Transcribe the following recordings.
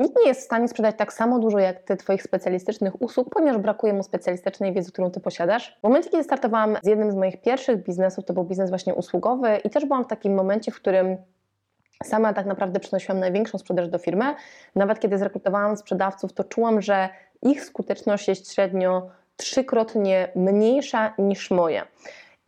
Nikt nie jest w stanie sprzedać tak samo dużo jak Ty Twoich specjalistycznych usług, ponieważ brakuje mu specjalistycznej wiedzy, którą Ty posiadasz. W momencie, kiedy startowałam z jednym z moich pierwszych biznesów, to był biznes właśnie usługowy i też byłam w takim momencie, w którym sama tak naprawdę przynosiłam największą sprzedaż do firmy. Nawet kiedy zrekrutowałam sprzedawców, to czułam, że ich skuteczność jest średnio trzykrotnie mniejsza niż moja.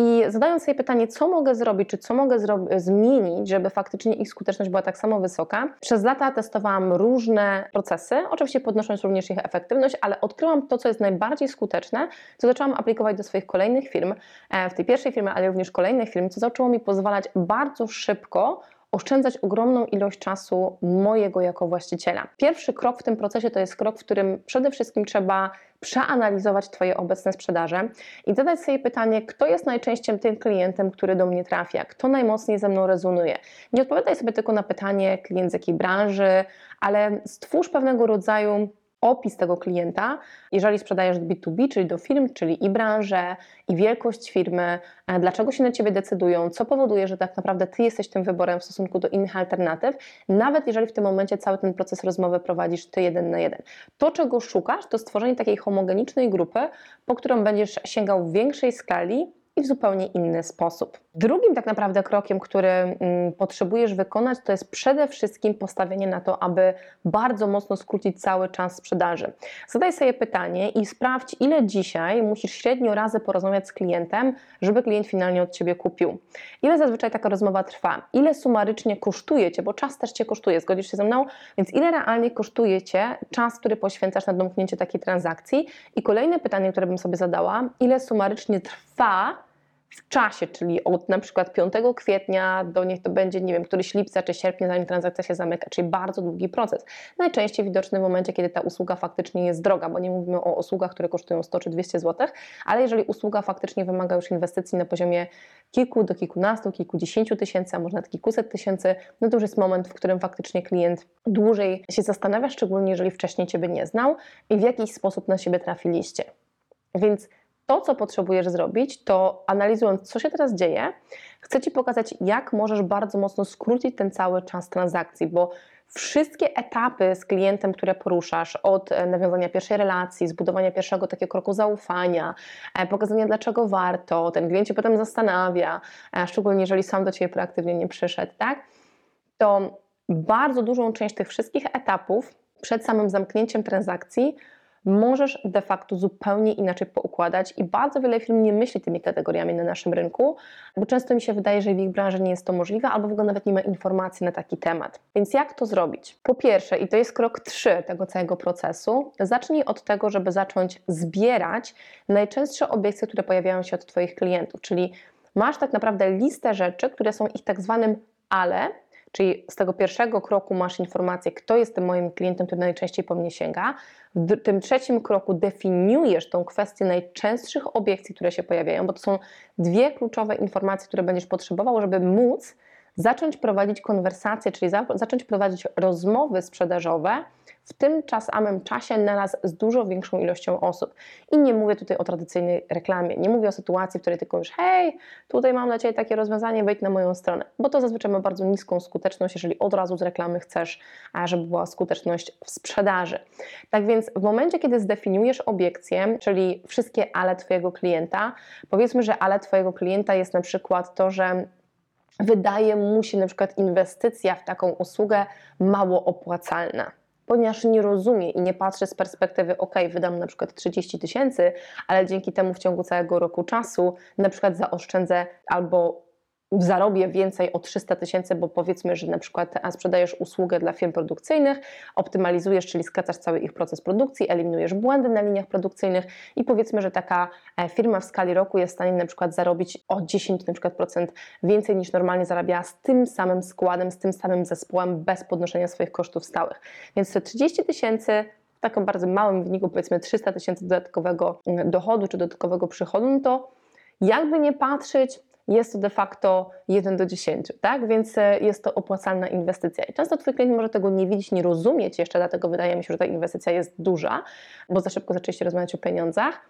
I zadając sobie pytanie, co mogę zrobić, czy co mogę zmienić, żeby faktycznie ich skuteczność była tak samo wysoka, przez lata testowałam różne procesy, oczywiście podnosząc również ich efektywność, ale odkryłam to, co jest najbardziej skuteczne, co zaczęłam aplikować do swoich kolejnych firm, e, w tej pierwszej firmie, ale również kolejnych firm, co zaczęło mi pozwalać bardzo szybko oszczędzać ogromną ilość czasu mojego jako właściciela. Pierwszy krok w tym procesie to jest krok, w którym przede wszystkim trzeba przeanalizować Twoje obecne sprzedaże i zadać sobie pytanie, kto jest najczęściej tym klientem, który do mnie trafia, kto najmocniej ze mną rezonuje. Nie odpowiadaj sobie tylko na pytanie klient z jakiej branży, ale stwórz pewnego rodzaju opis tego klienta, jeżeli sprzedajesz B2B, czyli do firm, czyli i branżę, i wielkość firmy, e, dlaczego się na Ciebie decydują, co powoduje, że tak naprawdę Ty jesteś tym wyborem w stosunku do innych alternatyw, nawet jeżeli w tym momencie cały ten proces rozmowy prowadzisz Ty jeden na jeden. To, czego szukasz, to stworzenie takiej homogenicznej grupy, po którą będziesz sięgał w większej skali i w zupełnie inny sposób. Drugim tak naprawdę krokiem, który mm, potrzebujesz wykonać, to jest przede wszystkim postawienie na to, aby bardzo mocno skrócić cały czas sprzedaży. Zadaj sobie pytanie i sprawdź, ile dzisiaj musisz średnio razy porozmawiać z klientem, żeby klient finalnie od Ciebie kupił. Ile zazwyczaj taka rozmowa trwa? Ile sumarycznie kosztuje Cię, bo czas też Cię kosztuje, zgodzisz się ze mną? Więc ile realnie kosztuje Cię czas, który poświęcasz na domknięcie takiej transakcji? I kolejne pytanie, które bym sobie zadała, ile sumarycznie trwa w czasie, czyli od na przykład 5 kwietnia do niech to będzie, nie wiem, któryś lipca czy sierpnia, zanim transakcja się zamyka, czyli bardzo długi proces. Najczęściej widoczny w momencie, kiedy ta usługa faktycznie jest droga, bo nie mówimy o usługach, które kosztują 100 czy 200 zł, ale jeżeli usługa faktycznie wymaga już inwestycji na poziomie kilku do kilkunastu, kilkudziesięciu tysięcy, a może nawet kilkuset tysięcy, no to już jest moment, w którym faktycznie klient dłużej się zastanawia, szczególnie jeżeli wcześniej Ciebie nie znał i w jakiś sposób na siebie trafiliście. Więc to, co potrzebujesz zrobić, to analizując, co się teraz dzieje, chcę Ci pokazać, jak możesz bardzo mocno skrócić ten cały czas transakcji, bo wszystkie etapy z klientem, które poruszasz, od e, nawiązania pierwszej relacji, zbudowania pierwszego takiego kroku zaufania, e, pokazania dlaczego warto, ten klient się potem zastanawia, e, szczególnie jeżeli sam do Ciebie proaktywnie nie przyszedł, tak? To bardzo dużą część tych wszystkich etapów przed samym zamknięciem transakcji możesz de facto zupełnie inaczej poukładać i bardzo wiele firm nie myśli tymi kategoriami na naszym rynku, bo często mi się wydaje, że w ich branży nie jest to możliwe, albo w ogóle nawet nie ma informacji na taki temat. Więc jak to zrobić? Po pierwsze, i to jest krok trzy tego całego procesu, zacznij od tego, żeby zacząć zbierać najczęstsze obiekcje, które pojawiają się od Twoich klientów, czyli masz tak naprawdę listę rzeczy, które są ich tak zwanym ale, Czyli z tego pierwszego kroku masz informację, kto jest tym moim klientem, który najczęściej po mnie sięga. W tym trzecim kroku definiujesz tą kwestię najczęstszych obiekcji, które się pojawiają, bo to są dwie kluczowe informacje, które będziesz potrzebował, żeby móc zacząć prowadzić konwersacje, czyli za, zacząć prowadzić rozmowy sprzedażowe w tym samym czasie naraz z dużo większą ilością osób. I nie mówię tutaj o tradycyjnej reklamie, nie mówię o sytuacji, w której tylko już hej, tutaj mam dla Ciebie takie rozwiązanie, wejdź na moją stronę, bo to zazwyczaj ma bardzo niską skuteczność, jeżeli od razu z reklamy chcesz, żeby była skuteczność w sprzedaży. Tak więc w momencie, kiedy zdefiniujesz obiekcję, czyli wszystkie ale Twojego klienta, powiedzmy, że ale Twojego klienta jest na przykład to, że wydaje mu się na przykład inwestycja w taką usługę mało opłacalna ponieważ nie rozumie i nie patrzy z perspektywy, ok, wydam na przykład 30 tysięcy, ale dzięki temu w ciągu całego roku czasu na przykład zaoszczędzę albo zarobię więcej o 300 tysięcy, bo powiedzmy, że na przykład sprzedajesz usługę dla firm produkcyjnych, optymalizujesz, czyli skracasz cały ich proces produkcji, eliminujesz błędy na liniach produkcyjnych i powiedzmy, że taka e, firma w skali roku jest w stanie na przykład zarobić o 10 na przykład procent więcej niż normalnie zarabiała z tym samym składem, z tym samym zespołem, bez podnoszenia swoich kosztów stałych. Więc te 30 tysięcy w takim bardzo małym wyniku, powiedzmy 300 tysięcy dodatkowego mm, dochodu czy dodatkowego przychodu, no to jakby nie patrzeć, jest to de facto 1 do 10, tak? Więc e, jest to opłacalna inwestycja. I często Twój klient może tego nie widzieć, nie rozumieć jeszcze, dlatego wydaje mi się, że ta inwestycja jest duża, bo za szybko zaczęliście rozmawiać o pieniądzach,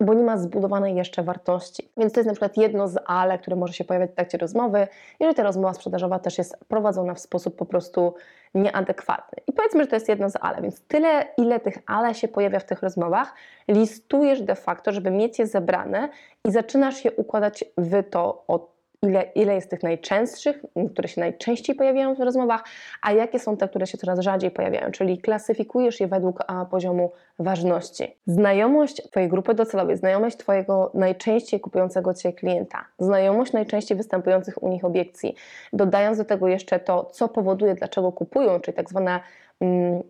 bo nie ma zbudowanej jeszcze wartości. Więc to jest na przykład jedno z ale, które może się pojawiać w trakcie rozmowy, jeżeli ta rozmowa sprzedażowa też jest prowadzona w sposób po prostu nieadekwatny. I powiedzmy, że to jest jedno z ale, więc tyle, ile tych ale się pojawia w tych rozmowach, listujesz de facto, żeby mieć je zebrane i zaczynasz je układać w to od ile, ile jest tych najczęstszych, które się najczęściej pojawiają w rozmowach, a jakie są te, które się coraz rzadziej pojawiają, czyli klasyfikujesz je według a, poziomu ważności. Znajomość Twojej grupy docelowej, znajomość Twojego najczęściej kupującego Cię klienta, znajomość najczęściej występujących u nich obiekcji, dodając do tego jeszcze to, co powoduje, dlaczego kupują, czyli tak zwana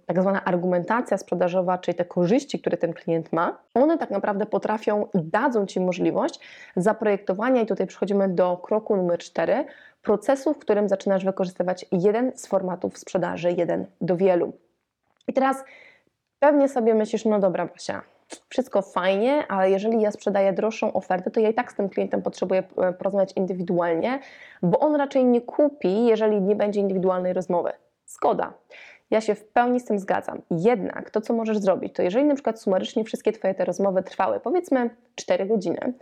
tak zwana argumentacja sprzedażowa, czyli te korzyści, które ten klient ma, one tak naprawdę potrafią i dadzą Ci możliwość zaprojektowania, i tutaj przechodzimy do kroku numer cztery, procesu, w którym zaczynasz wykorzystywać jeden z formatów sprzedaży, jeden do wielu. I teraz pewnie sobie myślisz, no dobra, Basia, wszystko fajnie, ale jeżeli ja sprzedaję droższą ofertę, to ja i tak z tym klientem potrzebuję e, porozmawiać indywidualnie, bo on raczej nie kupi, jeżeli nie będzie indywidualnej rozmowy. Zgoda. Ja się w pełni z tym zgadzam. Jednak to, co możesz zrobić, to jeżeli na przykład sumarycznie wszystkie Twoje te rozmowy trwały powiedzmy 4 godziny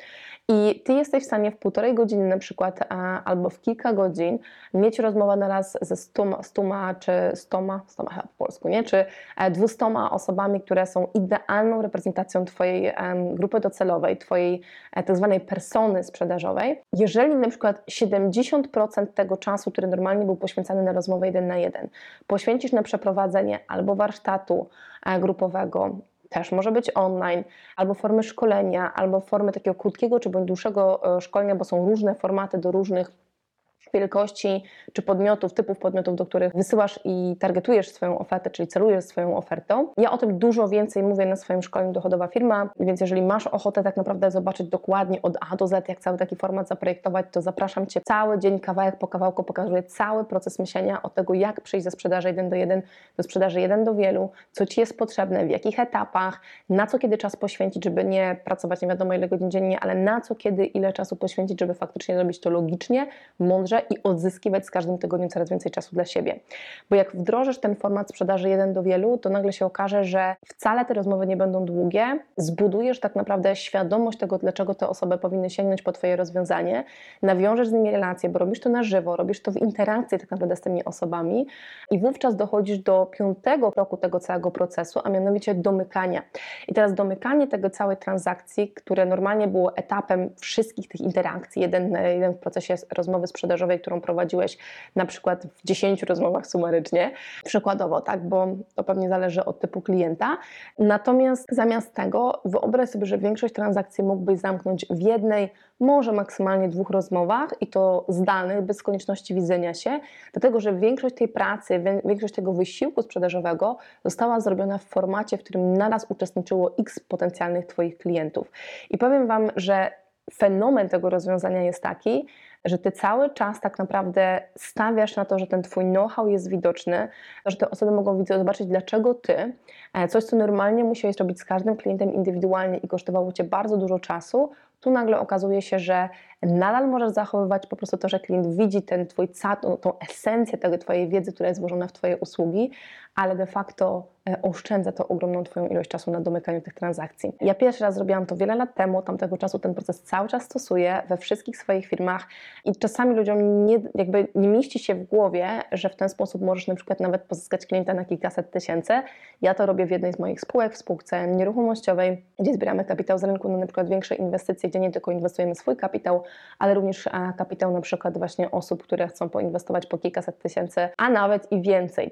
i Ty jesteś w stanie w półtorej godziny na przykład a, albo w kilka godzin mieć rozmowę na raz ze stoma, stoma czy stoma, stoma chyba po polsku, nie? Czy e, dwustoma osobami, które są idealną reprezentacją Twojej em, grupy docelowej, Twojej e, tak zwanej persony sprzedażowej. Jeżeli na przykład 70% tego czasu, który normalnie był poświęcany na rozmowę jeden na jeden, poświęcisz na przeprowadzenie albo warsztatu e, grupowego, też może być online, albo formy szkolenia, albo formy takiego krótkiego czy bądź dłuższego e, szkolenia, bo są różne formaty do różnych wielkości czy podmiotów, typów podmiotów, do których wysyłasz i targetujesz swoją ofertę, czyli celujesz swoją ofertą. Ja o tym dużo więcej mówię na swoim szkoleniu Dochodowa Firma, więc jeżeli masz ochotę tak naprawdę zobaczyć dokładnie od A do Z, jak cały taki format zaprojektować, to zapraszam Cię cały dzień, kawałek po kawałku, pokazuję cały proces myślenia od tego, jak przyjść ze sprzedaży 1 do 1 do sprzedaży 1 do wielu, co Ci jest potrzebne, w jakich etapach, na co kiedy czas poświęcić, żeby nie pracować nie wiadomo ile godzin dziennie, ale na co kiedy, ile czasu poświęcić, żeby faktycznie robić to logicznie, mądrze i odzyskiwać z każdym tygodniem coraz więcej czasu dla siebie. Bo jak wdrożysz ten format sprzedaży jeden do wielu, to nagle się okaże, że wcale te rozmowy nie będą długie, zbudujesz tak naprawdę świadomość tego, dlaczego te osoby powinny sięgnąć po Twoje rozwiązanie, nawiążesz z nimi relacje, bo robisz to na żywo, robisz to w interakcji tak naprawdę z tymi osobami i wówczas dochodzisz do piątego kroku tego całego procesu, a mianowicie domykania. I teraz domykanie tego całej transakcji, które normalnie było etapem wszystkich tych interakcji, jeden na jeden w procesie rozmowy sprzedażowej, którą prowadziłeś na przykład w 10 rozmowach sumarycznie, przykładowo, tak, bo to pewnie zależy od typu klienta. Natomiast zamiast tego wyobraź sobie, że większość transakcji mógłbyś zamknąć w jednej, może maksymalnie dwóch rozmowach i to zdalnych, bez konieczności widzenia się, dlatego że większość tej pracy, większość tego wysiłku sprzedażowego została zrobiona w formacie, w którym naraz uczestniczyło x potencjalnych Twoich klientów. I powiem Wam, że fenomen tego rozwiązania jest taki, że ty cały czas tak naprawdę stawiasz na to, że ten twój know-how jest widoczny, że te osoby mogą zobaczyć, dlaczego ty, e, coś co normalnie musiałeś robić z każdym klientem indywidualnie i kosztowało cię bardzo dużo czasu, tu nagle okazuje się, że nadal możesz zachowywać po prostu to, że klient widzi ten twój ca, tą, esencję tego twojej wiedzy, która jest włożona w twoje usługi, ale de facto e, oszczędza to ogromną twoją ilość czasu na domykaniu tych transakcji. Ja pierwszy raz zrobiłam to wiele lat temu, tamtego czasu ten proces cały czas stosuję we wszystkich swoich firmach i czasami ludziom nie, jakby nie mieści się w głowie, że w ten sposób możesz na przykład nawet pozyskać klienta na kilkaset tysięcy. Ja to robię w jednej z moich spółek, w spółce nieruchomościowej, gdzie zbieramy kapitał z rynku na na przykład większe inwestycje, gdzie nie tylko inwestujemy swój kapitał, ale również kapitał na przykład właśnie osób, które chcą poinwestować po kilkaset tysięcy, a nawet i więcej.